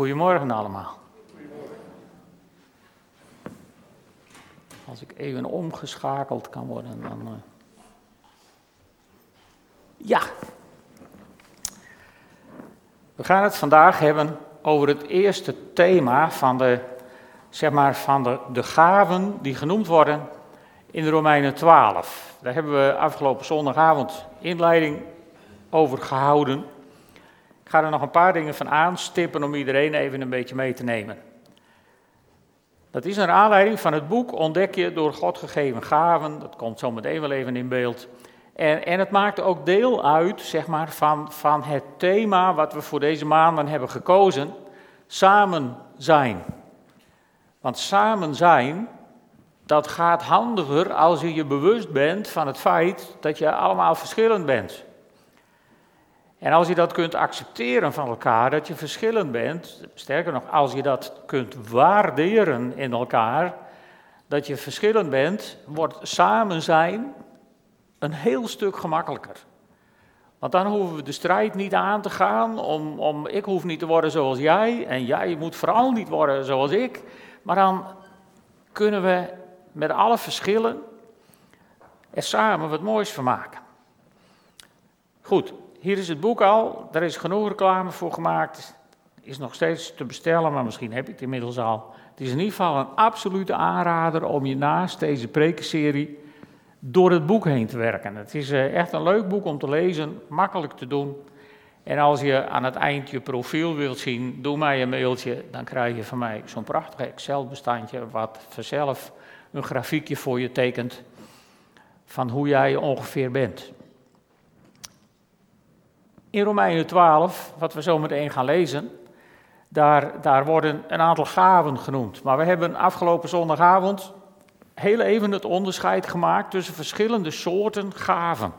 Goedemorgen allemaal. Als ik even omgeschakeld kan worden, dan. Uh... Ja. We gaan het vandaag hebben over het eerste thema van de, zeg maar, van de, de gaven die genoemd worden in de Romeinen 12. Daar hebben we afgelopen zondagavond inleiding over gehouden. Ik ga er nog een paar dingen van aanstippen om iedereen even een beetje mee te nemen. Dat is naar aanleiding van het boek Ontdek je door God gegeven gaven. Dat komt zo meteen wel even in beeld. En, en het maakt ook deel uit zeg maar, van, van het thema wat we voor deze maanden hebben gekozen. Samen zijn. Want samen zijn, dat gaat handiger als je je bewust bent van het feit dat je allemaal verschillend bent. En als je dat kunt accepteren van elkaar, dat je verschillend bent, sterker nog, als je dat kunt waarderen in elkaar, dat je verschillend bent, wordt samen zijn een heel stuk gemakkelijker. Want dan hoeven we de strijd niet aan te gaan om, om ik hoef niet te worden zoals jij en jij moet vooral niet worden zoals ik. Maar dan kunnen we met alle verschillen er samen wat moois van maken. Goed, hier is het boek al, daar is genoeg reclame voor gemaakt. Is nog steeds te bestellen, maar misschien heb je het inmiddels al. Het is in ieder geval een absolute aanrader om je naast deze prekenserie door het boek heen te werken. Het is eh, echt een leuk boek om te lezen, makkelijk te doen. En als je aan het eind je profiel wilt zien, doe mij een mailtje. Dan krijg je van mij zo'n prachtig Excel-bestandje, wat vanzelf een grafiekje voor je tekent van hoe jij ongeveer bent. In Romeinen 12, wat we zo meteen gaan lezen, daar, daar worden een aantal gaven genoemd. Maar we hebben afgelopen zondagavond heel even het onderscheid gemaakt tussen verschillende soorten gaven.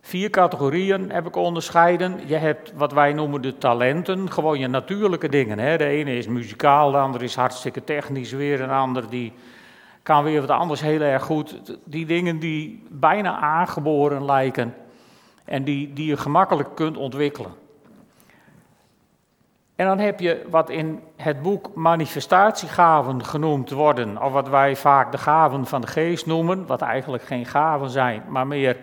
Vier categorieën heb ik onderscheiden. Je hebt wat wij noemen de talenten, gewoon je natuurlijke dingen. Hè. De ene is muzikaal, de andere is hartstikke technisch, weer een ander die kan weer wat anders heel erg goed. Die dingen die bijna aangeboren lijken en die, die je gemakkelijk kunt ontwikkelen. En dan heb je wat in het boek manifestatiegaven genoemd worden, of wat wij vaak de gaven van de geest noemen, wat eigenlijk geen gaven zijn, maar meer,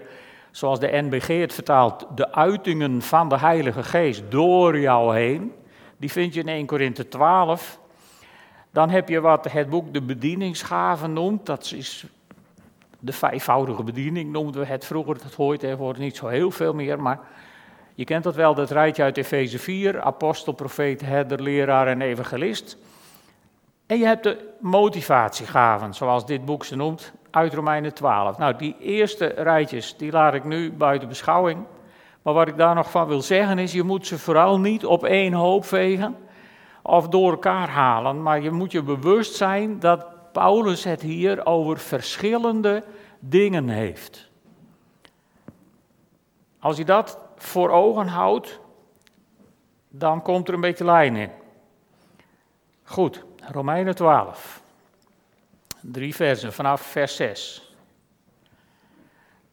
zoals de NBG het vertaalt, de uitingen van de Heilige Geest door jou heen. Die vind je in 1 Korinthe 12. Dan heb je wat het boek de bedieningsgaven noemt, dat is de vijfvoudige bediening noemden we het vroeger, dat hoort tegenwoordig niet zo heel veel meer, maar je kent dat wel, dat rijtje uit Efeze 4, apostel, profeet, herder, leraar en evangelist. En je hebt de motivatiegaven, zoals dit boek ze noemt, uit Romeinen 12. Nou, die eerste rijtjes, die laat ik nu buiten beschouwing. Maar wat ik daar nog van wil zeggen is, je moet ze vooral niet op één hoop vegen of door elkaar halen, maar je moet je bewust zijn dat Paulus het hier over verschillende dingen heeft. Als je dat voor ogen houdt, dan komt er een beetje lijn in. Goed, Romeinen 12. Drie versen vanaf vers 6.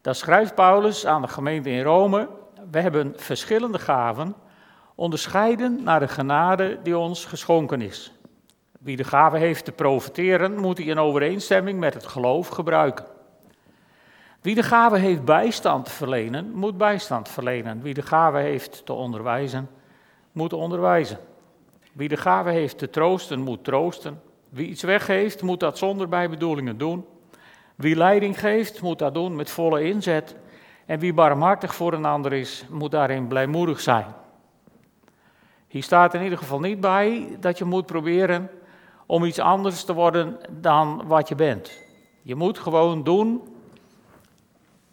Daar schrijft Paulus aan de gemeente in Rome: We hebben verschillende gaven, onderscheiden naar de genade die ons geschonken is. Wie de gave heeft te profiteren, moet die in overeenstemming met het geloof gebruiken. Wie de gave heeft bijstand te verlenen, moet bijstand verlenen. Wie de gave heeft te onderwijzen, moet onderwijzen. Wie de gave heeft te troosten, moet troosten. Wie iets weggeeft, moet dat zonder bijbedoelingen doen. Wie leiding geeft, moet dat doen met volle inzet. En wie barmhartig voor een ander is, moet daarin blijmoedig zijn. Hier staat in ieder geval niet bij dat je moet proberen om iets anders te worden dan wat je bent. Je moet gewoon doen,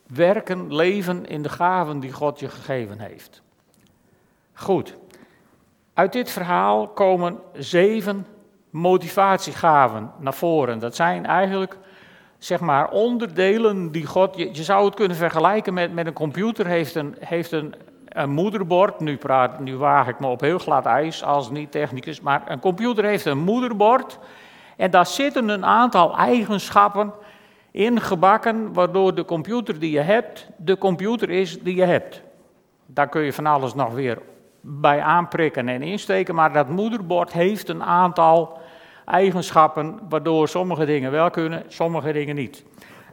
werken, leven in de gaven die God je gegeven heeft. Goed, uit dit verhaal komen zeven motivatiegaven naar voren. Dat zijn eigenlijk, zeg maar, onderdelen die God. Je, je zou het kunnen vergelijken met, met een computer, heeft een, heeft een een moederbord, nu, praat, nu waag ik me op heel glad ijs als niet-technicus, maar een computer heeft een moederbord en daar zitten een aantal eigenschappen ingebakken, waardoor de computer die je hebt, de computer is die je hebt. Daar kun je van alles nog weer bij aanprikken en insteken, maar dat moederbord heeft een aantal eigenschappen waardoor sommige dingen wel kunnen, sommige dingen niet.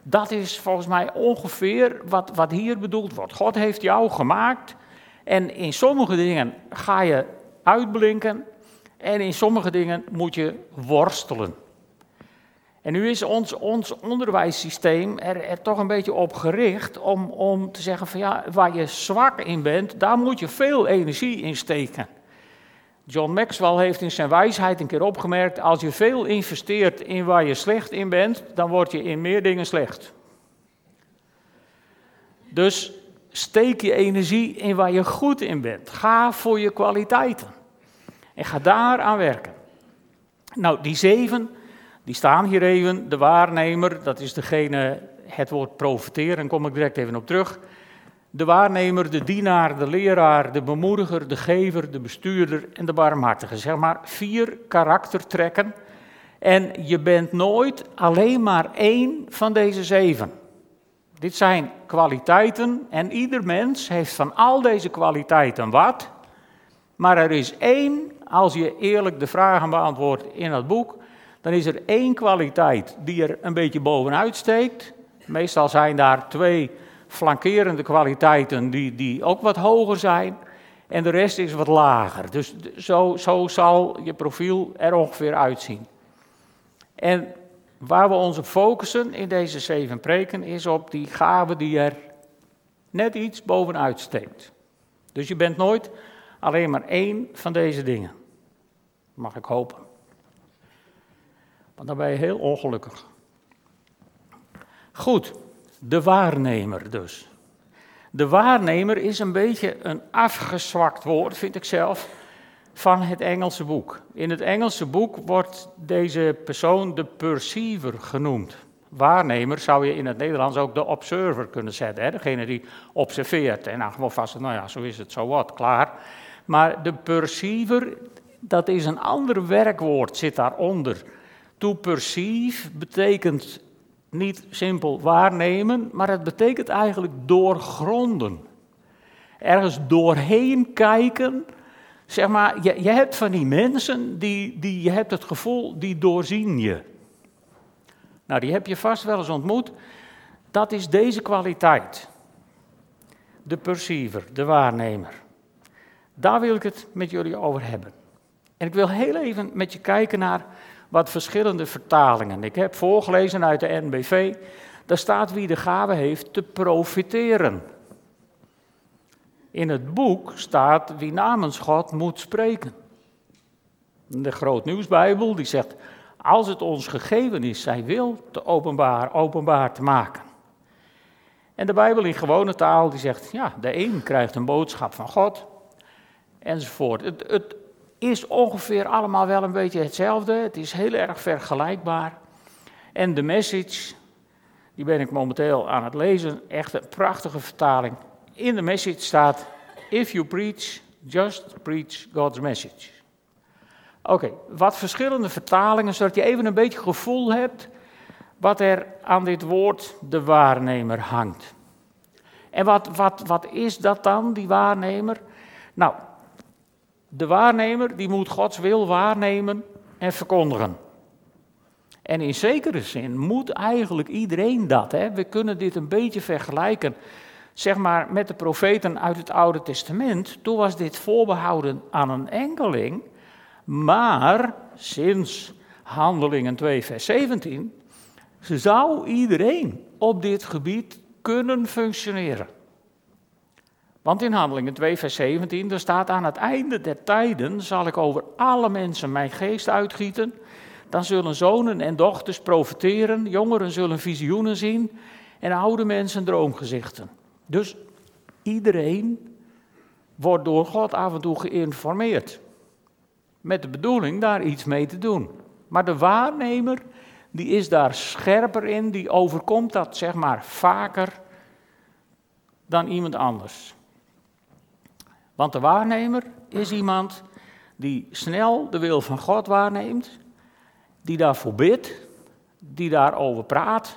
Dat is volgens mij ongeveer wat, wat hier bedoeld wordt. God heeft jou gemaakt en in sommige dingen ga je uitblinken en in sommige dingen moet je worstelen. En nu is ons, ons onderwijssysteem er, er, toch een beetje op gericht om, om te zeggen van ja, waar je zwak in bent, daar moet je veel energie in steken. John Maxwell heeft in zijn wijsheid een keer opgemerkt, als je veel investeert in waar je slecht in bent, dan word je in meer dingen slecht. Dus steek je energie in waar je goed in bent. Ga voor je kwaliteiten. En ga daar aan werken. Nou, die zeven, die staan hier even. De waarnemer, dat is degene, het woord profiteren, kom ik direct even op terug. De waarnemer, de dienaar, de leraar, de bemoediger, de gever, de bestuurder en de barmhartige. Zeg maar vier karaktertrekken. En je bent nooit alleen maar één van deze zeven. Dit zijn kwaliteiten en ieder mens heeft van al deze kwaliteiten wat. Maar er is één, als je eerlijk de vragen beantwoordt in het boek, dan is er één kwaliteit die er een beetje bovenuit steekt. Meestal zijn daar twee flankerende kwaliteiten die, die ook wat hoger zijn. En de rest is wat lager. Dus zo, zo zal je profiel er ongeveer uitzien. En waar we onze focussen in deze zeven preken is op die gave die er net iets bovenuit steekt. Dus je bent nooit alleen maar één van deze dingen. Mag ik hopen. Want dan ben je heel ongelukkig. Goed, de waarnemer dus. De waarnemer is een beetje een afgezwakt woord, vind ik zelf, van het Engelse boek. In het Engelse boek wordt deze persoon de perceiver genoemd. Waarnemer zou je in het Nederlands ook de observer kunnen zetten, hè? degene die observeert. En dan gewoon vast, nou ja, zo is het, zo wat, klaar. Maar de perceiver, dat is een ander werkwoord, zit daaronder. To perceive betekent niet simpel waarnemen, maar het betekent eigenlijk doorgronden. Ergens doorheen kijken. Zeg maar, je, je hebt van die mensen, die, die, je hebt het gevoel, die doorzien je. Nou, die heb je vast wel eens ontmoet. Dat is deze kwaliteit. De perceiver, de waarnemer. Daar wil ik het met jullie over hebben. En ik wil heel even met je kijken naar wat verschillende vertalingen. Ik heb voorgelezen uit de NBV, daar staat wie de gave heeft te profiteren. In het boek staat wie namens God moet spreken. De Grootnieuwsbijbel die zegt, als het ons gegeven is zij wil te openbaar, openbaar te maken. En de Bijbel in gewone taal die zegt, ja, de een krijgt een boodschap van God, enzovoort. Het, het is ongeveer allemaal wel een beetje hetzelfde. Het is heel erg vergelijkbaar. En de message, die ben ik momenteel aan het lezen, echt een prachtige vertaling. In de message staat: If you preach, just preach God's message. Oké, wat verschillende vertalingen, zodat je even een beetje gevoel hebt wat er aan dit woord de waarnemer hangt. En wat, wat, wat is dat dan, die waarnemer? Nou, de waarnemer die moet Gods wil waarnemen en verkondigen. En in zekere zin moet eigenlijk iedereen dat. Hè? We kunnen dit een beetje vergelijken zeg maar, met de profeten uit het Oude Testament. Toen was dit voorbehouden aan een enkeling. Maar sinds Handelingen 2, vers 17 zou iedereen op dit gebied kunnen functioneren. Want in Handelingen 2, vers 17, er staat aan het einde der tijden zal ik over alle mensen mijn geest uitgieten. Dan zullen zonen en dochters profiteren, jongeren zullen visioenen zien en oude mensen droomgezichten. Dus iedereen wordt door God af en toe geïnformeerd. Met de bedoeling daar iets mee te doen. Maar de waarnemer, die is daar scherper in, die overkomt dat zeg maar vaker dan iemand anders. Want de waarnemer is iemand die snel de wil van God waarneemt, die daarvoor bidt, die daarover praat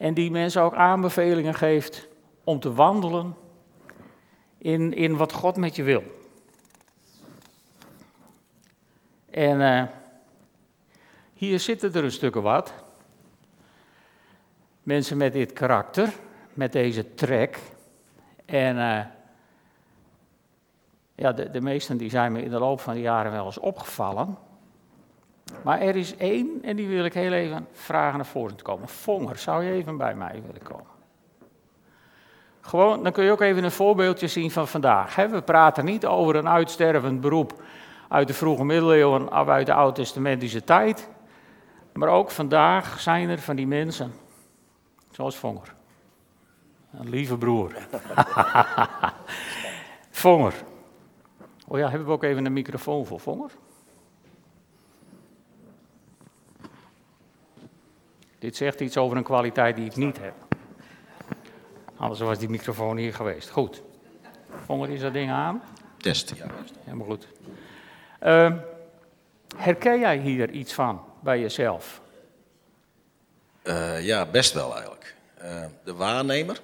en die mensen ook aanbevelingen geeft om te wandelen in, in wat God met je wil. En eh, hier zitten er een stukje wat. Mensen met dit karakter, met deze trek. En eh, ja, de, de meesten die zijn me in de loop van de jaren wel eens opgevallen. Maar er is één, en die wil ik heel even vragen naar voren te komen. Vonger, zou je even bij mij willen komen? Gewoon, dan kun je ook even een voorbeeldje zien van vandaag. We praten niet over een uitstervend beroep uit de vroege middeleeuwen of uit de oud-testamentische tijd. Maar ook vandaag zijn er van die mensen, zoals Vonger. Een lieve broer. Vonger. Oh ja, hebben we ook even een microfoon voor Vonger? Dit zegt iets over een kwaliteit die ik niet heb. Anders was die microfoon hier geweest. Goed. Vonger, is dat ding aan? Test, ja. Helemaal goed. Uh, herken jij hier iets van bij jezelf? Uh, ja, best wel eigenlijk. Uh, de waarnemer.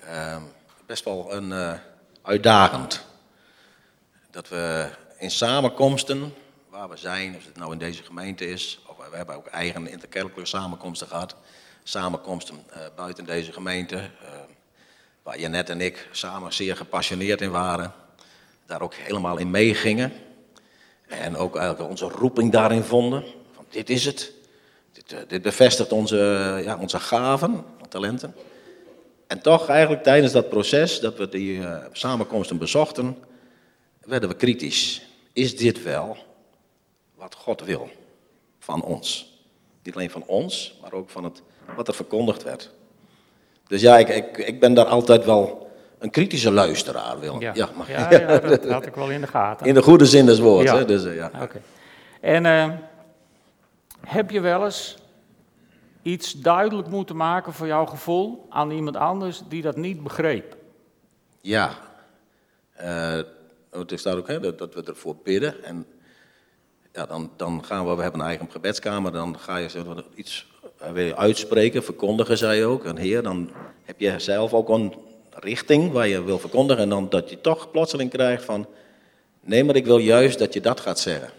Ehm, best wel een eh, uitdagend. Dat we in samenkomsten, waar we zijn, of het nou in deze gemeente is, we hebben ook eigen interkerkelijke samenkomsten gehad, samenkomsten buiten deze gemeente, waar Janet en ik samen zeer gepassioneerd in waren, daar ook helemaal in meegingen. En ook eigenlijk onze roeping daarin vonden. Van dit is het. Dit, dit bevestigt onze, ja, onze gaven, talenten. En toch eigenlijk tijdens dat proces, dat we die samenkomsten bezochten, werden we kritisch. Is dit wel wat God wil van ons? Niet alleen van ons, maar ook van het, wat er verkondigd werd. Dus ja, ik, ik, ik ben daar altijd wel een kritische luisteraar, Willem. Ja, ja, maar, ja, ja dat had ik wel in de gaten. In de goede zin des woords. Hè? Dus, ja. Oké. En uh, heb je wel eens iets duidelijk moeten maken voor jouw gevoel aan iemand anders die dat niet begreep? Ja. Uh, het staat ook hè, dat, dat, we ervoor bidden. En ja, dan, dan gaan we, we hebben een eigen gebedskamer, dan ga je iets wil je uitspreken, verkondigen, zei je ook. En heer, dan heb je zelf ook een richting waar je wil verkondigen en dan dat je toch plotseling krijgt van, nee, maar ik wil juist dat je dat gaat zeggen.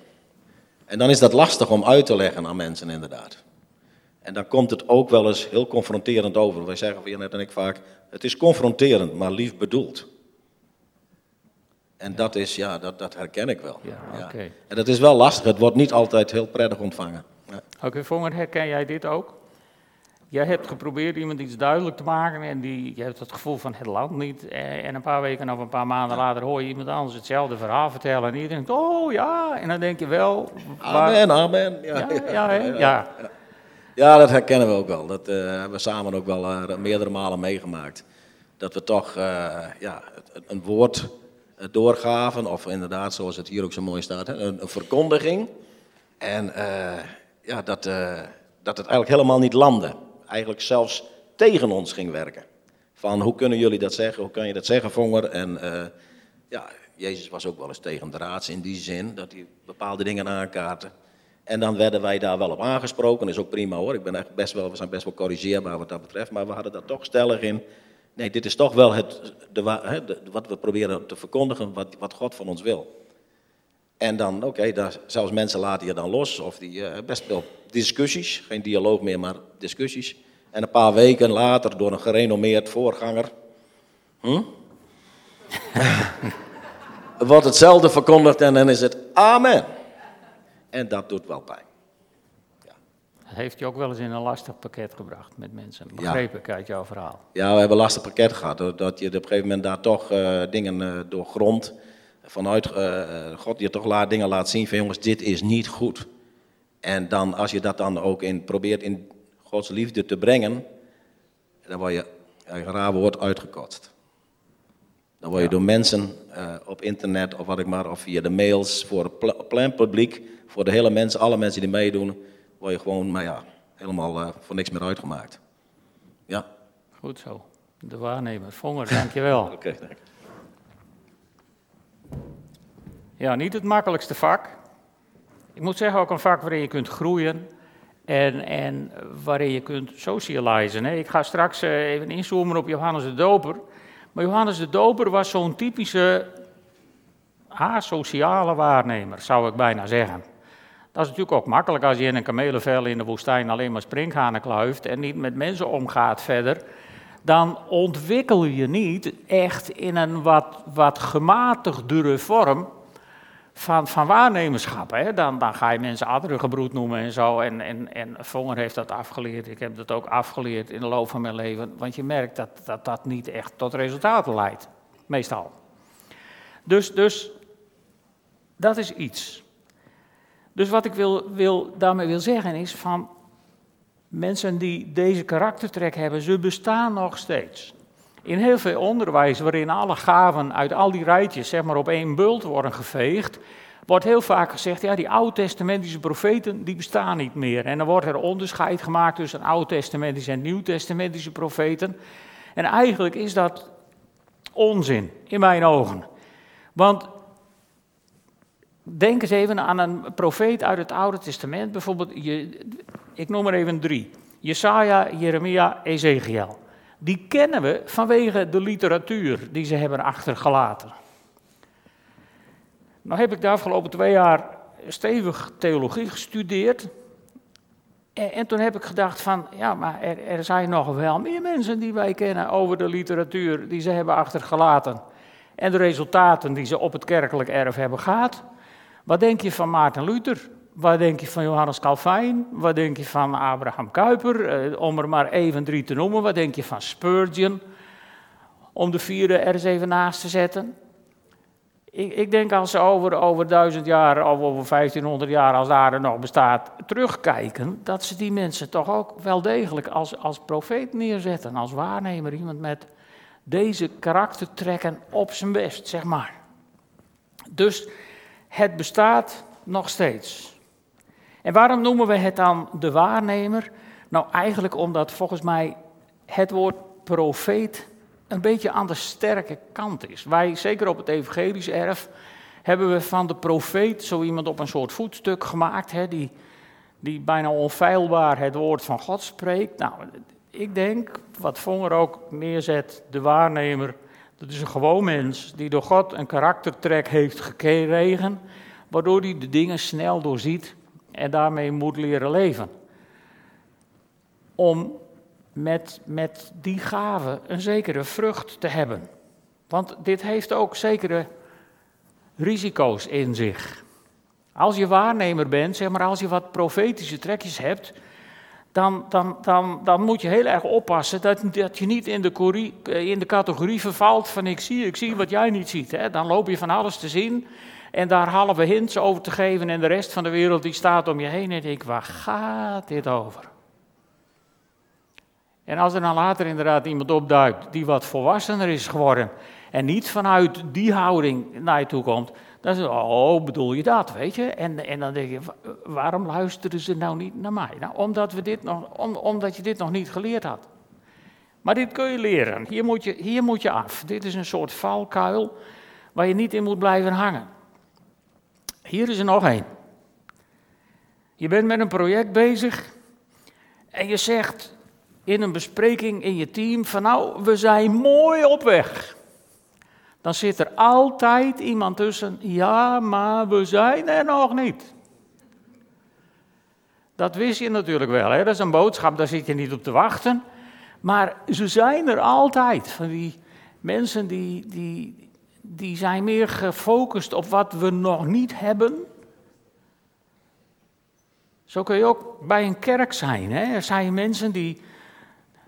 En dan is dat lastig om uit te leggen aan mensen inderdaad. En dan komt het ook wel eens heel confronterend over. Wij zeggen van net en ik vaak, het is confronterend, maar lief bedoeld. En dat is, ja, dat, dat herken ik wel. Ja, ja. En dat is wel lastig, het wordt niet altijd heel prettig ontvangen. Ja. Oké, okay, Vonger, herken jij dit ook? Jij hebt geprobeerd iemand iets duidelijk te maken en die, je hebt het gevoel van het land niet. Eh, en een paar weken of een paar maanden later hoor je iemand anders hetzelfde verhaal vertellen. En iedereen denkt, oh ja, en dan denk je wel... Amen, amen. Ja, ja, ja, ja, ja. ja. dat herkennen we ook wel. Dat uh, hebben we samen ook wel uh, meerdere malen meegemaakt. Dat we toch uh, ja, een woord doorgaven, of inderdaad, zoals het hier ook zo mooi staat, een, een verkondiging. En ja, dat, dat het eigenlijk helemaal niet landde eigenlijk zelfs tegen ons ging werken. Van hoe kunnen jullie dat zeggen, hoe kan je dat zeggen, Vonger? En uh, ja, Jezus was ook wel eens tegen de raads in die zin, dat hij bepaalde dingen aankaartte. En dan werden wij daar wel op aangesproken, dat is ook prima hoor. Ik ben echt best wel, we zijn best wel corrigeerbaar wat dat betreft, maar we hadden daar toch stellig in. Nee, dit is toch wel het, de, wat we proberen te verkondigen, wat, wat God van ons wil. En dan, oké, okay, zelfs mensen laten je dan los, of die uh, best wel discussies, geen dialoog meer, maar discussies. En een paar weken later, door een gerenommeerd voorganger, hm? wordt hetzelfde verkondigd en dan is het amen. En dat doet wel pijn. Heeft je ook wel eens in een lastig pakket gebracht met mensen, begreep ja. ik uit jouw verhaal? Ja, we hebben een lastig pakket gehad, dat je op een gegeven moment daar toch uh, dingen uh, doorgrondt vanuit uh, God je toch laat, dingen laat zien van jongens, dit is niet goed. En dan als je dat dan ook in, probeert in Gods liefde te brengen, dan word je, een raar woord, uitgekotst. Dan word je ja. door mensen uh, op internet of wat ik maar, of via de mails, voor het plein publiek, voor de hele mensen, alle mensen die meedoen, word je gewoon, maar ja, helemaal uh, voor niks meer uitgemaakt. Ja. Goed zo. De waarnemer. Vonger, dankjewel. Oké, okay, dank. Ja, niet het makkelijkste vak. Ik moet zeggen ook een vak waarin je kunt groeien en, en waarin je kunt socializen. Ik ga straks uh, even inzoomen op Johannes de Doper. Maar Johannes de Doper was zo'n typische asociale waarnemer, zou ik bijna zeggen. Dat is natuurlijk ook makkelijk als je in een kamelenvel in de woestijn alleen maar springhanen kluift en niet met mensen omgaat verder. Dan ontwikkel je niet echt in een wat, wat gematigdere vorm van, van waarnemerschap. Hè? Dan, dan ga je mensen adderengebroed noemen en zo. En, en, en Vonger heeft dat afgeleerd. Ik heb dat ook afgeleerd in de loop van mijn leven. Want je merkt dat dat, dat niet echt tot resultaten leidt. Meestal. Dus, dus dat is iets. Dus wat ik wil, wil, daarmee wil zeggen is van mensen die deze karaktertrek hebben, ze bestaan nog steeds. In heel veel onderwijs, waarin alle gaven uit al die rijtjes zeg maar, op één bult worden geveegd, wordt heel vaak gezegd, ja, die oud-testamentische profeten, die bestaan niet meer. En dan wordt er onderscheid gemaakt tussen oud-testamentische en nieuw-testamentische profeten. En eigenlijk is dat onzin, in mijn ogen. Want denk eens even aan een profeet uit het Oude Testament, bijvoorbeeld, je, ik noem er even drie. Jesaja, Jeremia, Ezekiel die kennen we vanwege de literatuur die ze hebben achtergelaten. Nou heb ik de afgelopen twee jaar stevig theologie gestudeerd. En, en toen heb ik gedacht van, ja, maar er, er, zijn nog wel meer mensen die wij kennen over de literatuur die ze hebben achtergelaten. En de resultaten die ze op het kerkelijk erf hebben gehad. Wat denk je van Maarten Luther? Wat denk je van Johannes Calvijn? Wat denk je van Abraham Kuyper? Eh, om er maar even drie te noemen. Wat denk je van Spurgeon? Om de vierde er eens even naast te zetten. Ik, ik denk als ze over, over duizend jaar of over 1500 jaar, als daar nog bestaat, terugkijken, dat ze die mensen toch ook wel degelijk als, als profeet neerzetten, als waarnemer. Iemand met deze karaktertrekken op zijn best, zeg maar. Dus het bestaat nog steeds. En waarom noemen we het dan de waarnemer? Nou, eigenlijk omdat volgens mij het woord profeet een beetje aan de sterke kant is. Wij, zeker op het evangelisch erf, hebben we van de profeet zo iemand op een soort voetstuk gemaakt, hè, die, die bijna onfeilbaar het woord van God spreekt. Nou, ik denk, wat Vonger ook neerzet, de waarnemer, dat is een gewoon mens die door God een karaktertrek heeft gekregen, waardoor hij de dingen snel doorziet en daarmee moet leren leven. Om met, met die gave een zekere vrucht te hebben. Want dit heeft ook zekere risico's in zich. Als je waarnemer bent, zeg maar als je wat profetische trekjes hebt, dan, dan, dan, dan moet je heel erg oppassen dat, dat je niet in de, in de categorie vervalt van ik zie, ik zie wat jij niet ziet. Hè. Dan loop je van alles te zien en daar halve hints over te geven en de rest van de wereld die staat om je heen en denk, waar gaat dit over? En als er dan later inderdaad iemand opduikt die wat volwassener is geworden en niet vanuit die houding naar je toe komt, dan je, oh, bedoel je dat, weet je? En, en dan denk je, waarom luisteren ze nou niet naar mij? Nou, omdat, we dit nog, omdat je dit nog niet geleerd had. Maar dit kun je leren, hier moet je, hier moet je af. Dit is een soort valkuil waar je niet in moet blijven hangen. Hier is er nog één. Je bent met een project bezig en je zegt in een bespreking in je team van nou, we zijn mooi op weg. Dan zit er altijd iemand tussen, ja, maar we zijn er nog niet. Dat wist je natuurlijk wel, hè? dat is een boodschap, daar zit je niet op te wachten. Maar ze zijn er altijd, van die mensen die, die, die zijn meer gefocust op wat we nog niet hebben. Zo kun je ook bij een kerk zijn. Hè? Er zijn mensen die,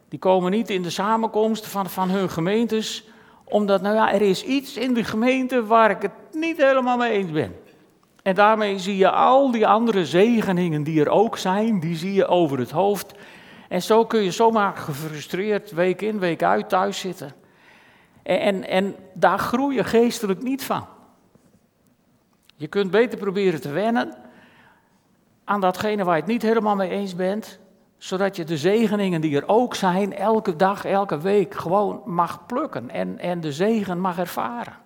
die komen niet in de samenkomst van, van hun gemeentes, omdat nou ja, er is iets in de gemeente waar ik het niet helemaal mee eens ben. En daarmee zie je al die andere zegeningen die er ook zijn, die zie je over het hoofd. En zo kun je zomaar gefrustreerd week in, week uit thuis zitten. En, en daar groei je geestelijk niet van. Je kunt beter proberen te wennen aan datgene waar je het niet helemaal mee eens bent, zodat je de zegeningen die er ook zijn, elke dag, elke week gewoon mag plukken en, en de zegen mag ervaren.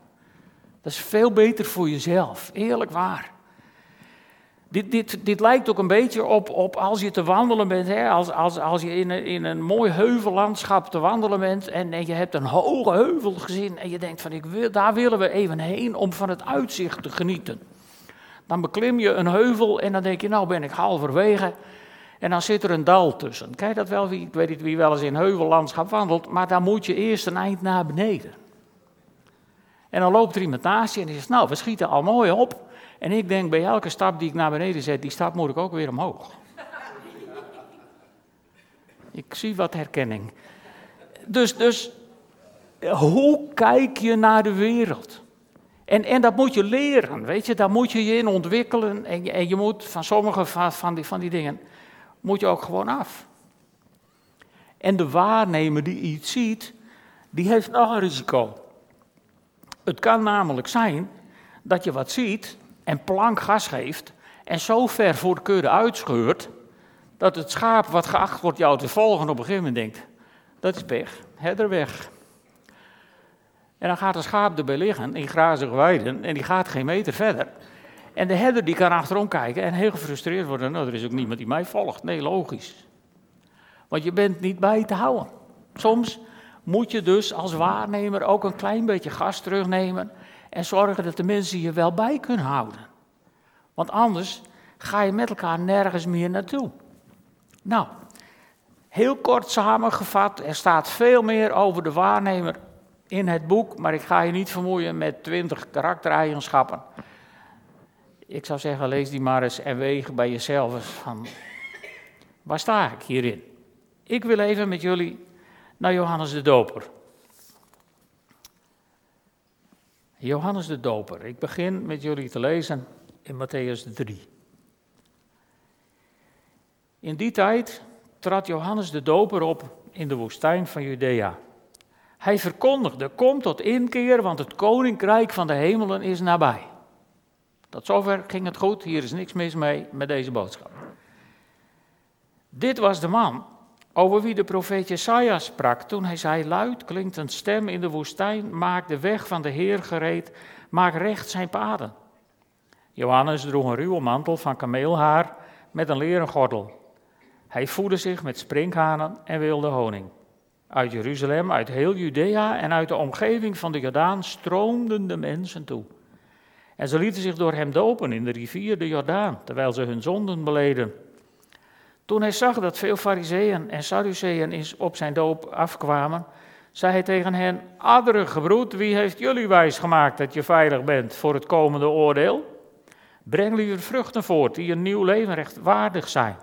Dat is veel beter voor jezelf, eerlijk waar. Dit, dit, dit lijkt ook een beetje op, op als je te wandelen bent, hè? Als, als, als je in een, in een mooi heuvellandschap te wandelen bent en, en je hebt een hoge heuvel gezien en je denkt van ik wil, daar willen we even heen om van het uitzicht te genieten. Dan beklim je een heuvel en dan denk je nou ben ik halverwege en dan zit er een dal tussen. Kijk dat wel, ik weet niet wie wel eens in heuvellandschap wandelt, maar dan moet je eerst een eind naar beneden. En dan loopt er iemand naast je en die zegt nou we schieten al mooi op. En ik denk bij elke stap die ik naar beneden zet, die stap moet ik ook weer omhoog. ik zie wat herkenning. Dus, dus hoe kijk je naar de wereld? En, en dat moet je leren, weet je, daar moet je je in ontwikkelen. En je, en je moet van sommige van, van, die, van die dingen, moet je ook gewoon af. En de waarnemer die iets ziet, die heeft nog een risico. Het kan namelijk zijn dat je wat ziet en plank gas geeft en zo ver voor de kudde uitscheurt, dat het schaap wat geacht wordt jou te volgen op een gegeven moment denkt, dat is pech, herder weg. En dan gaat het schaap erbij liggen in grazige weiden en die gaat geen meter verder. En de herder die kan achterom kijken en heel gefrustreerd worden, nou er is ook niemand die mij volgt. Nee, logisch. Want je bent niet bij te houden. Soms moet je dus als waarnemer ook een klein beetje gas terugnemen en zorgen dat de mensen je wel bij kunnen houden. Want anders ga je met elkaar nergens meer naartoe. Nou, heel kort samengevat, er staat veel meer over de waarnemer in het boek, maar ik ga je niet vermoeien met twintig karaktereigenschappen. Ik zou zeggen, lees die maar eens en weeg bij jezelf van, waar sta ik hierin? Ik wil even met jullie naar Johannes de Doper. Johannes de Doper. Ik begin met jullie te lezen in Matthäus 3. In die tijd trad Johannes de Doper op in de woestijn van Judea. Hij verkondigde: Kom tot inkeer, want het koninkrijk van de hemelen is nabij. Tot zover ging het goed, hier is niks mis mee met deze boodschap. Dit was de man over wie de profeet Jesaja sprak toen hij zei, luid klinkt een stem in de woestijn, maak de weg van de Heer gereed, maak recht zijn paden. Johannes droeg een ruwe mantel van kameelhaar met een leren gordel. Hij voedde zich met sprinkhanen en wilde honing. Uit Jeruzalem, uit heel Judea en uit de omgeving van de Jordaan stroomden de mensen toe. En ze lieten zich door hem dopen in de rivier de Jordaan, terwijl ze hun zonden beleden. Toen hij zag dat veel fariseeën en sadduceeën op zijn doop afkwamen, zei hij tegen hen, adderige broed, wie heeft jullie wijs gemaakt dat je veilig bent voor het komende oordeel? Breng liever vruchten voort die een nieuw leven rechtvaardig zijn.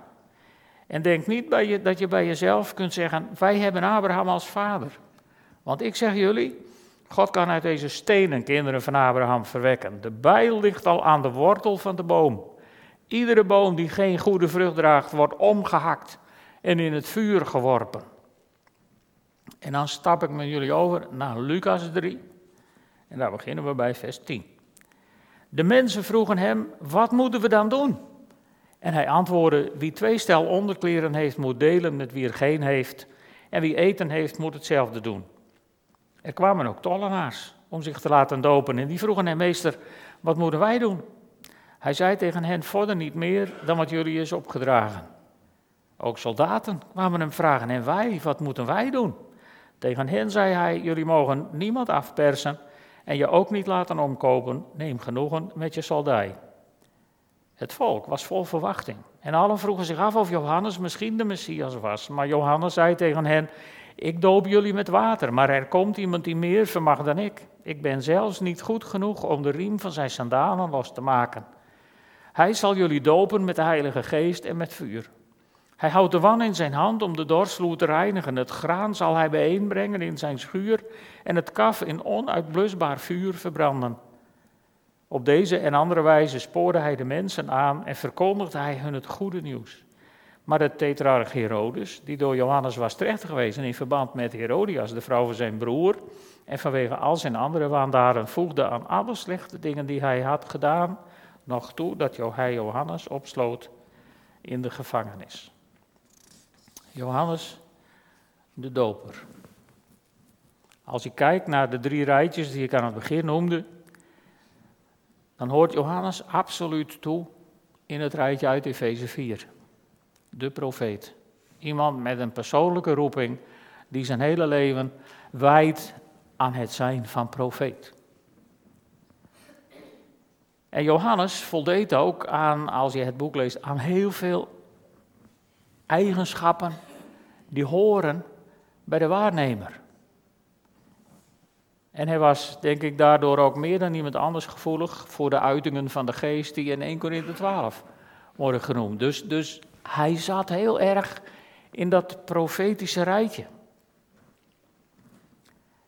En denk niet bij je, dat je bij jezelf kunt zeggen, wij hebben Abraham als vader. Want ik zeg jullie, God kan uit deze stenen kinderen van Abraham verwekken. De bijl ligt al aan de wortel van de boom. Iedere boom die geen goede vrucht draagt, wordt omgehakt en in het vuur geworpen. En dan stap ik met jullie over naar Lucas 3. En daar beginnen we bij vers 10. De mensen vroegen hem: Wat moeten we dan doen? En hij antwoordde: Wie twee stel onderkleren heeft, moet delen met wie er geen heeft. En wie eten heeft, moet hetzelfde doen. Er kwamen ook tollenaars om zich te laten dopen. En die vroegen hem: Meester, wat moeten wij doen? Hij zei tegen hen: Vorder niet meer dan wat jullie is opgedragen. Ook soldaten kwamen hem vragen: En wij, wat moeten wij doen? Tegen hen zei hij: Jullie mogen niemand afpersen en je ook niet laten omkopen. Neem genoegen met je soldij. Het volk was vol verwachting. En allen vroegen zich af of Johannes misschien de Messias was. Maar Johannes zei tegen hen: Ik doop jullie met water, maar er komt iemand die meer vermag dan ik. Ik ben zelfs niet goed genoeg om de riem van zijn sandalen los te maken. Hij zal jullie dopen met de Heilige Geest en met vuur. Hij houdt de wan in zijn hand om de dorsvloer te reinigen. Het graan zal hij bijeenbrengen in zijn schuur en het kaf in onuitblusbaar vuur verbranden. Op deze en andere wijze spoorde hij de mensen aan en verkondigde hij hun het goede nieuws. Maar de tetrarch Herodes, die door Johannes was terechtgewezen in verband met Herodias, de vrouw van zijn broer, en vanwege al zijn andere waandaden voegde aan alle slechte dingen die hij had gedaan, nog toe dat hij Johannes opsloot in de gevangenis. Johannes de Doper. Als je kijkt naar de drie rijtjes die ik aan het begin noemde, dan hoort Johannes absoluut toe in het rijtje uit Efeze 4. De profeet. Iemand met een persoonlijke roeping die zijn hele leven wijdt aan het zijn van profeet. En Johannes voldeed ook aan, als je het boek leest, aan heel veel eigenschappen die horen bij de waarnemer. En hij was, denk ik, daardoor ook meer dan iemand anders gevoelig voor de uitingen van de geest die in 1 Corinthië 12 worden genoemd. Dus, dus hij zat heel erg in dat profetische rijtje.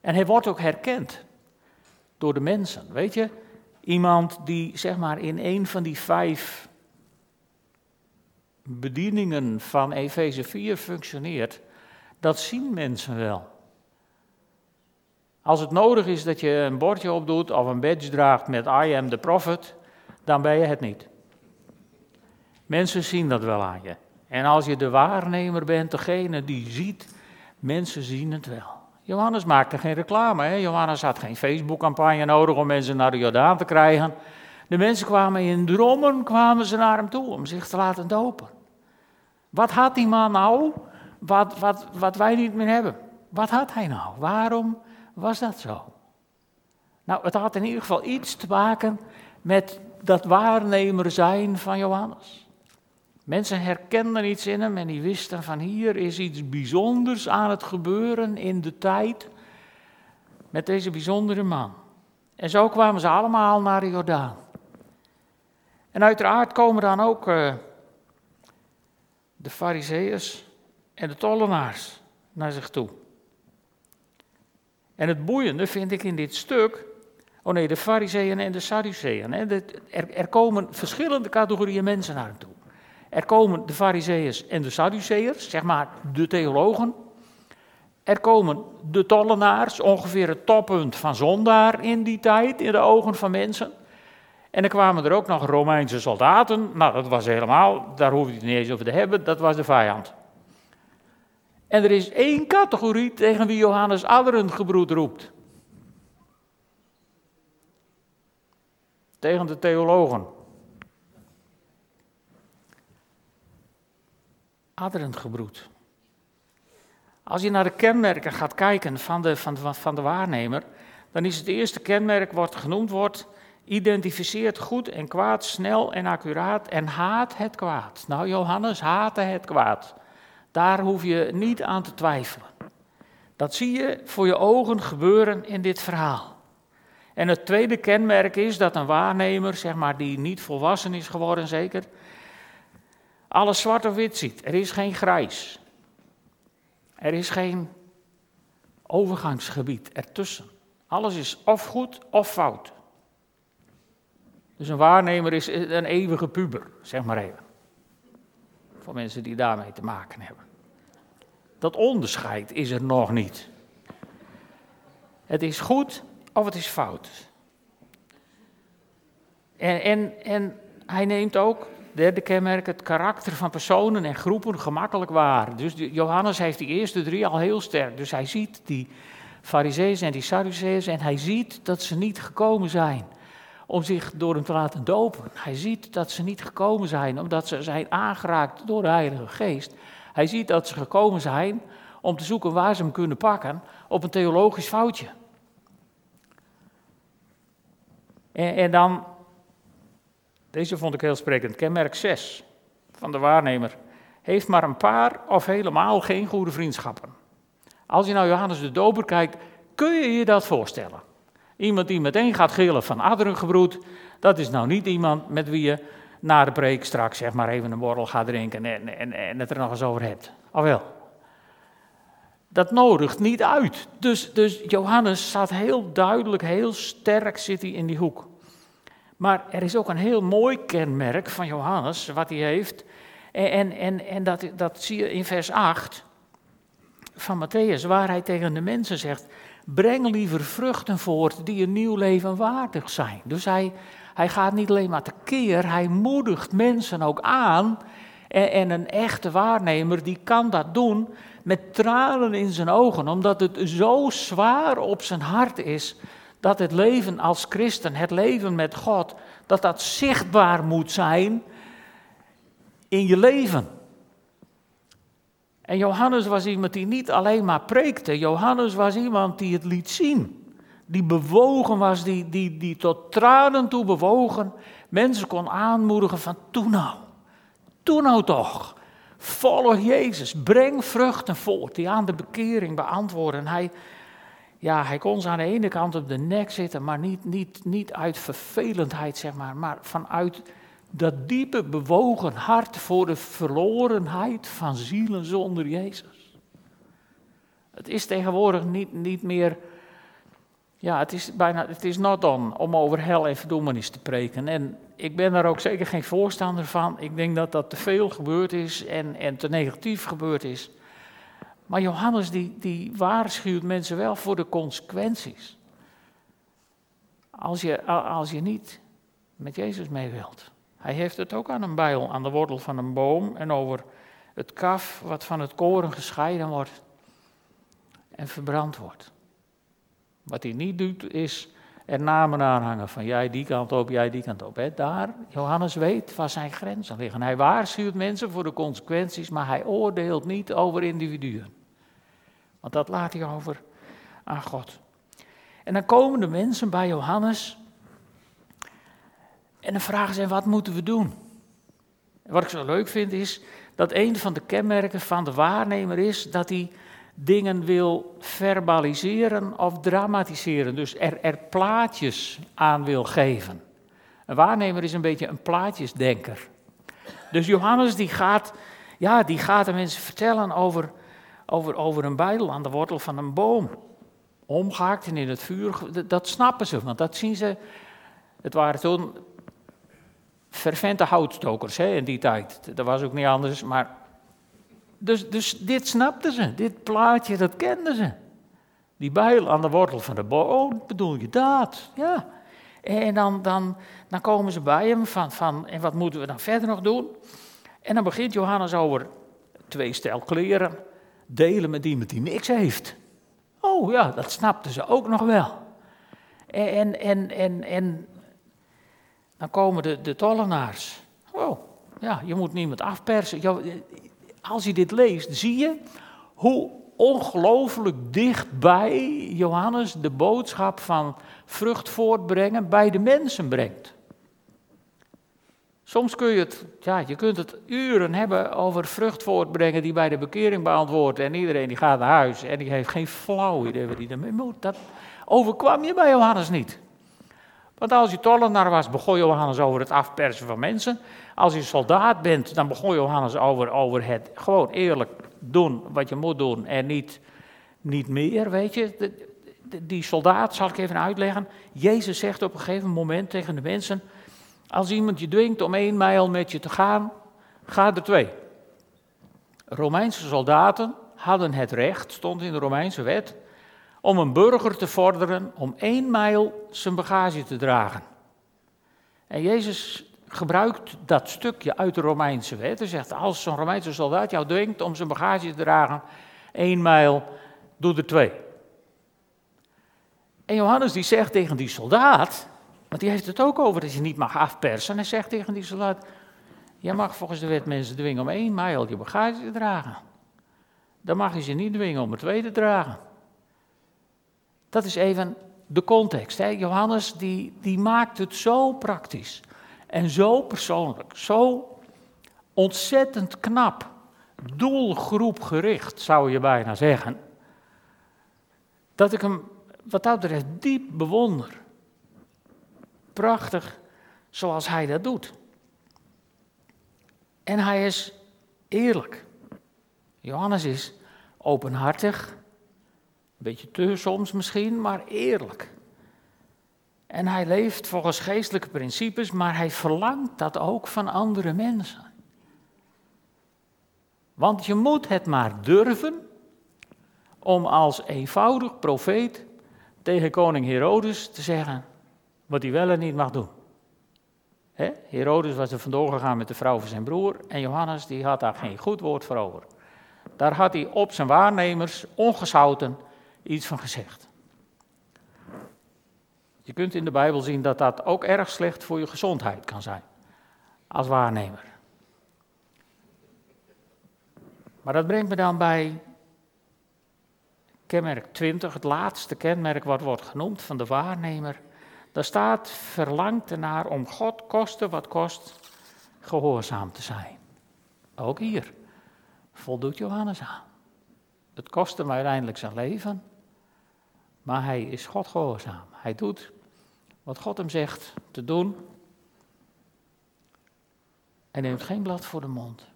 En hij wordt ook herkend door de mensen. Weet je, iemand die zeg maar in een van die vijf bedieningen van Efeze 4 functioneert, dat zien mensen wel. Als het nodig is dat je een bordje opdoet of een badge draagt met I am the prophet, dan ben je het niet. Mensen zien dat wel aan je. En als je de waarnemer bent, degene die ziet, mensen zien het wel. Johannes maakte geen reclame. Hè? Johannes had geen Facebook-campagne nodig om mensen naar de Jordaan te krijgen. De mensen kwamen in drommen kwamen ze naar hem toe om zich te laten dopen. Wat had die man nou wat, wat, wat wij niet meer hebben? Wat had hij nou? Waarom was dat zo? Nou, het had in ieder geval iets te maken met dat waarnemer zijn van Johannes. Mensen herkenden iets in hem en die wisten van hier is iets bijzonders aan het gebeuren in de tijd met deze bijzondere man. En zo kwamen ze allemaal naar de Jordaan. En uiteraard komen dan ook uh, de fariseeërs en de tollenaars naar zich toe. En het boeiende vind ik in dit stuk, oh nee, de fariseeën en de sadduceeën. Er, er komen verschillende categorieën mensen naar hem toe. Er komen de Fariseeërs en de Sadduceërs, zeg maar de theologen. Er komen de tollenaars, ongeveer het toppunt van zondaar in die tijd, in de ogen van mensen. En er kwamen er ook nog Romeinse soldaten. Nou, dat was helemaal, daar hoef je het niet eens over te hebben, dat was de vijand. En er is één categorie tegen wie Johannes gebroed roept. Tegen de theologen. Gebroed. Als je naar de kenmerken gaat kijken van de, van, van de waarnemer, dan is het eerste kenmerk wat genoemd wordt, identificeert goed en kwaad snel en accuraat en haat het kwaad. Nou, Johannes haatte het kwaad. Daar hoef je niet aan te twijfelen. Dat zie je voor je ogen gebeuren in dit verhaal. En het tweede kenmerk is dat een waarnemer, zeg maar, die niet volwassen is geworden, zeker, alles zwart of wit ziet. Er is geen grijs. Er is geen overgangsgebied ertussen. Alles is of goed of fout. Dus een waarnemer is een eeuwige puber, zeg maar even. Voor mensen die daarmee te maken hebben. Dat onderscheid is er nog niet. Het is goed of het is fout. En, en, en hij neemt ook Derde kenmerk, het karakter van personen en groepen gemakkelijk waar. Dus Johannes heeft die eerste drie al heel sterk. Dus hij ziet die fariseeën en die sadduceeën en hij ziet dat ze niet gekomen zijn om zich door hem te laten dopen. Hij ziet dat ze niet gekomen zijn omdat ze zijn aangeraakt door de Heilige Geest. Hij ziet dat ze gekomen zijn om te zoeken waar ze hem kunnen pakken op een theologisch foutje. En, en dan deze vond ik heel sprekend. Kenmerk 6 van de waarnemer heeft maar een paar of helemaal geen goede vriendschappen. Als je nou Johannes de Doper kijkt, kun je je dat voorstellen. Iemand die meteen gaat gillen van adderengebroed, dat is nou niet iemand met wie je na de preek straks zeg maar even een borrel gaat drinken en, en, en het er nog eens over hebt. Of wel? Dat nodigt niet uit. Dus, dus Johannes staat heel duidelijk, heel sterk zit hij in die hoek. Maar er is ook een heel mooi kenmerk van Johannes, wat hij heeft. En, en, en dat, dat zie je in vers 8 van Matthäus, waar hij tegen de mensen zegt: Breng liever vruchten voort die een nieuw leven waardig zijn. Dus hij, hij gaat niet alleen maar tekeer, hij moedigt mensen ook aan. En, en een echte waarnemer die kan dat doen met tranen in zijn ogen, omdat het zo zwaar op zijn hart is dat het leven als christen, het leven met God, dat dat zichtbaar moet zijn in je leven. En Johannes was iemand die niet alleen maar preekte. Johannes was iemand die het liet zien. Die bewogen was, die, die, die tot tranen toe bewogen. Mensen kon aanmoedigen van, doe nou. Doe nou toch. Volg Jezus. Breng vruchten voort die aan de bekering beantwoorden. Hij, ja, hij kon ze aan de ene kant op de nek zitten, maar niet, niet, niet uit vervelendheid, zeg maar, maar vanuit dat diepe bewogen hart voor de verlorenheid van zielen zonder Jezus. Het is tegenwoordig niet, niet meer, ja, het is bijna, het is not on om over hel en verdoemenis te preken. En ik ben daar ook zeker geen voorstander van. Ik denk dat dat te veel gebeurd is en, en te negatief gebeurd is. Maar Johannes die, die waarschuwt mensen wel voor de consequenties. Als je, als je niet met Jezus mee wilt. Hij heeft het ook aan een bijl, aan de wortel van een boom en over het kaf wat van het koren gescheiden wordt en verbrand wordt. Wat hij niet doet is er namen aanhangen van jij die kant op, jij die kant op. Daar, Johannes weet waar zijn grenzen liggen. Hij waarschuwt mensen voor de consequenties, maar hij oordeelt niet over individuen. Want dat laat hij over aan God. En dan komen de mensen bij Johannes en dan vragen ze, wat moeten we doen? En wat ik zo leuk vind is dat een van de kenmerken van de waarnemer is dat hij dingen wil verbaliseren of dramatiseren. Dus er, er plaatjes aan wil geven. Een waarnemer is een beetje een plaatjesdenker. Dus Johannes die gaat, ja, die gaat de mensen vertellen over, over, over een bijl aan de wortel van een boom. Omgehaakt en in het vuur, dat snappen ze, want dat zien ze. Het waren toen fervente houtstokers hè, in die tijd. Dat was ook niet anders, maar... Dus, dus dit snapten ze, dit plaatje, dat kenden ze. Die bijl aan de wortel van de boom, bedoel je dat? Ja. En dan, dan, dan komen ze bij hem van, van, en wat moeten we dan verder nog doen? En dan begint Johannes over twee stel kleren, delen met iemand die niks heeft. Oh ja, dat snapten ze ook nog wel. En, en, en, en dan komen de, de tollenaars. Oh, ja, je moet niemand afpersen. Als je dit leest, zie je hoe ongelooflijk dichtbij Johannes de boodschap van vrucht voortbrengen bij de mensen brengt. Soms kun je het, ja, je kunt het uren hebben over vrucht voortbrengen die bij de bekering beantwoordt. En iedereen die gaat naar huis en die heeft geen flauw idee wat hij ermee moet. Dat overkwam je bij Johannes niet. Want als je tollenaar was, begon Johannes over het afpersen van mensen. Als je soldaat bent, dan begon Johannes over, over het gewoon eerlijk doen wat je moet doen en niet, niet meer, weet je. die soldaat, zal ik even uitleggen. Jezus zegt op een gegeven moment tegen de mensen, als iemand je dwingt om één mijl met je te gaan, ga er twee. Romeinse soldaten hadden het recht, stond in de Romeinse wet, om een burger te vorderen om één mijl zijn bagage te dragen. En Jezus gebruikt dat stukje uit de Romeinse wet. Hij zegt, als zo'n Romeinse soldaat jou dwingt om zijn bagage te dragen, één mijl, doe er twee. En Johannes die zegt tegen die soldaat, want die heeft het ook over dat je niet mag afpersen. Hij zegt tegen die soldaat, jij mag volgens de wet mensen dwingen om één mijl je bagage te dragen. Dan mag je ze niet dwingen om er twee te dragen. Dat is even de context. Hè? Johannes die, die maakt het zo praktisch en zo persoonlijk, zo ontzettend knap, doelgroepgericht zou je bijna zeggen, dat ik hem wat dat betreft diep bewonder. Prachtig zoals hij dat doet. En hij is eerlijk. Johannes is openhartig, een beetje te soms misschien, maar eerlijk. En hij leeft volgens geestelijke principes, maar hij verlangt dat ook van andere mensen. Want je moet het maar durven om als eenvoudig profeet tegen koning Herodes te zeggen wat hij wel en niet mag doen. Herodes was er vandoor gegaan met de vrouw van zijn broer en Johannes die had daar geen goed woord voor over. Daar had hij op zijn waarnemers ongezouten iets van gezegd. Je kunt in de Bijbel zien dat dat ook erg slecht voor je gezondheid kan zijn, als waarnemer. Maar dat brengt me dan bij kenmerk 20, het laatste kenmerk wat wordt genoemd van de waarnemer. Daar staat verlangt ernaar om God koste wat kost gehoorzaam te zijn. Ook hier voldoet Johannes aan. Het kost hem uiteindelijk zijn leven, maar hij is God gehoorzaam. Hij doet wat God hem zegt te doen en neemt geen blad voor de mond.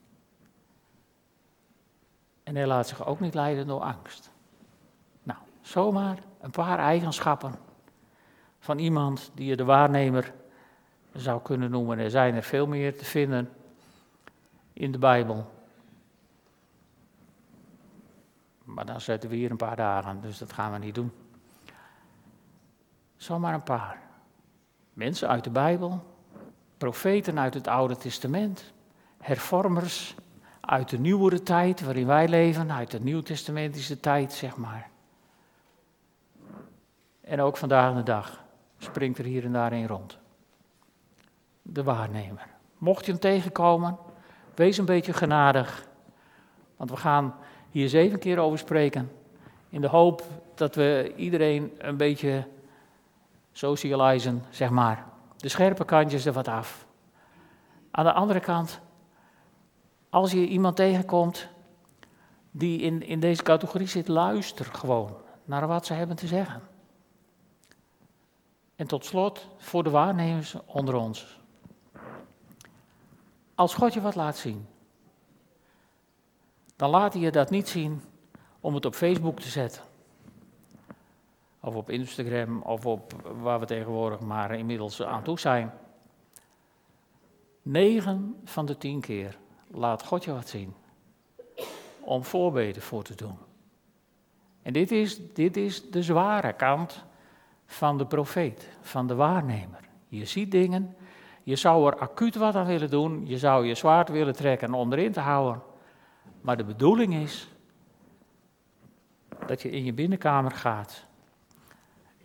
En hij laat zich ook niet leiden door angst. Nou, zomaar een paar eigenschappen van iemand die je de waarnemer zou kunnen noemen. Er zijn er veel meer te vinden in de Bijbel. Maar dan zetten we hier een paar dagen, dus dat gaan we niet doen. Zomaar een paar. Mensen uit de Bijbel, profeten uit het Oude Testament, hervormers uit de nieuwere tijd waarin wij leven, uit de Nieuwtestamentische tijd, zeg maar. En ook vandaag de dag springt er hier en daar een rond. De waarnemer. Mocht je hem tegenkomen, wees een beetje genadig. Want we gaan hier zeven keer over spreken. In de hoop dat we iedereen een beetje socializen, zeg maar. De scherpe kantjes er wat af. Aan de andere kant, als je iemand tegenkomt die in, in deze categorie zit, luister gewoon naar wat ze hebben te zeggen. En tot slot, voor de waarnemers onder ons. Als God je wat laat zien, dan laat hij je dat niet zien om het op Facebook te zetten. Of op Instagram, of op waar we tegenwoordig maar inmiddels aan toe zijn. Negen van de tien keer laat God je wat zien. Om voorbeden voor te doen. En dit is, dit is de zware kant van de profeet, van de waarnemer. Je ziet dingen, je zou er acuut wat aan willen doen, je zou je zwaard willen trekken om erin te houden. Maar de bedoeling is dat je in je binnenkamer gaat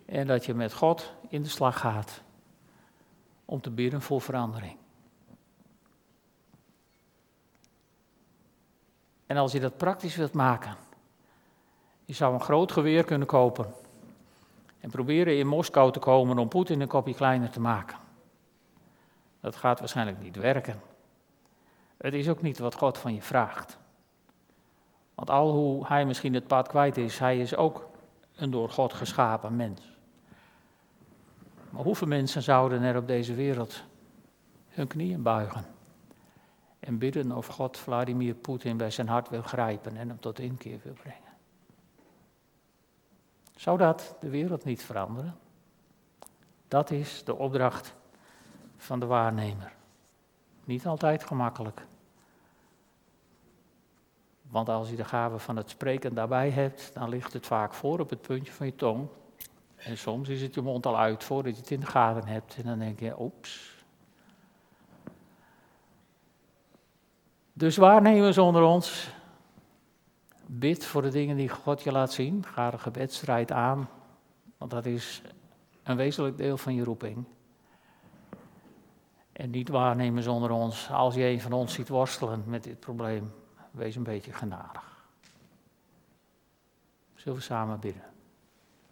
en dat je met God in de slag gaat om te bidden voor verandering. En als je dat praktisch wilt maken, je zou een groot geweer kunnen kopen en proberen in Moskou te komen om Poetin een kopje kleiner te maken. Dat gaat waarschijnlijk niet werken. Het is ook niet wat God van je vraagt. Want al hoe hij misschien het pad kwijt is, hij is ook een door God geschapen mens. Maar hoeveel mensen zouden er op deze wereld hun knieën buigen en bidden of God Vladimir Poetin bij zijn hart wil grijpen en hem tot inkeer wil brengen? Zou dat de wereld niet veranderen? Dat is de opdracht van de waarnemer. Niet altijd gemakkelijk. Want als je de gave van het spreken daarbij hebt, dan ligt het vaak voor op het puntje van je tong. En soms is het je mond al uit voordat je het in de gaten hebt. En dan denk je, oeps. Dus waarnemers onder ons, bid voor de dingen die God je laat zien. Ga de gebedstrijd aan, want dat is een wezenlijk deel van je roeping. En niet waarnemers onder ons, als je een van ons ziet worstelen met dit probleem, wees een beetje genadig. Zullen we samen bidden?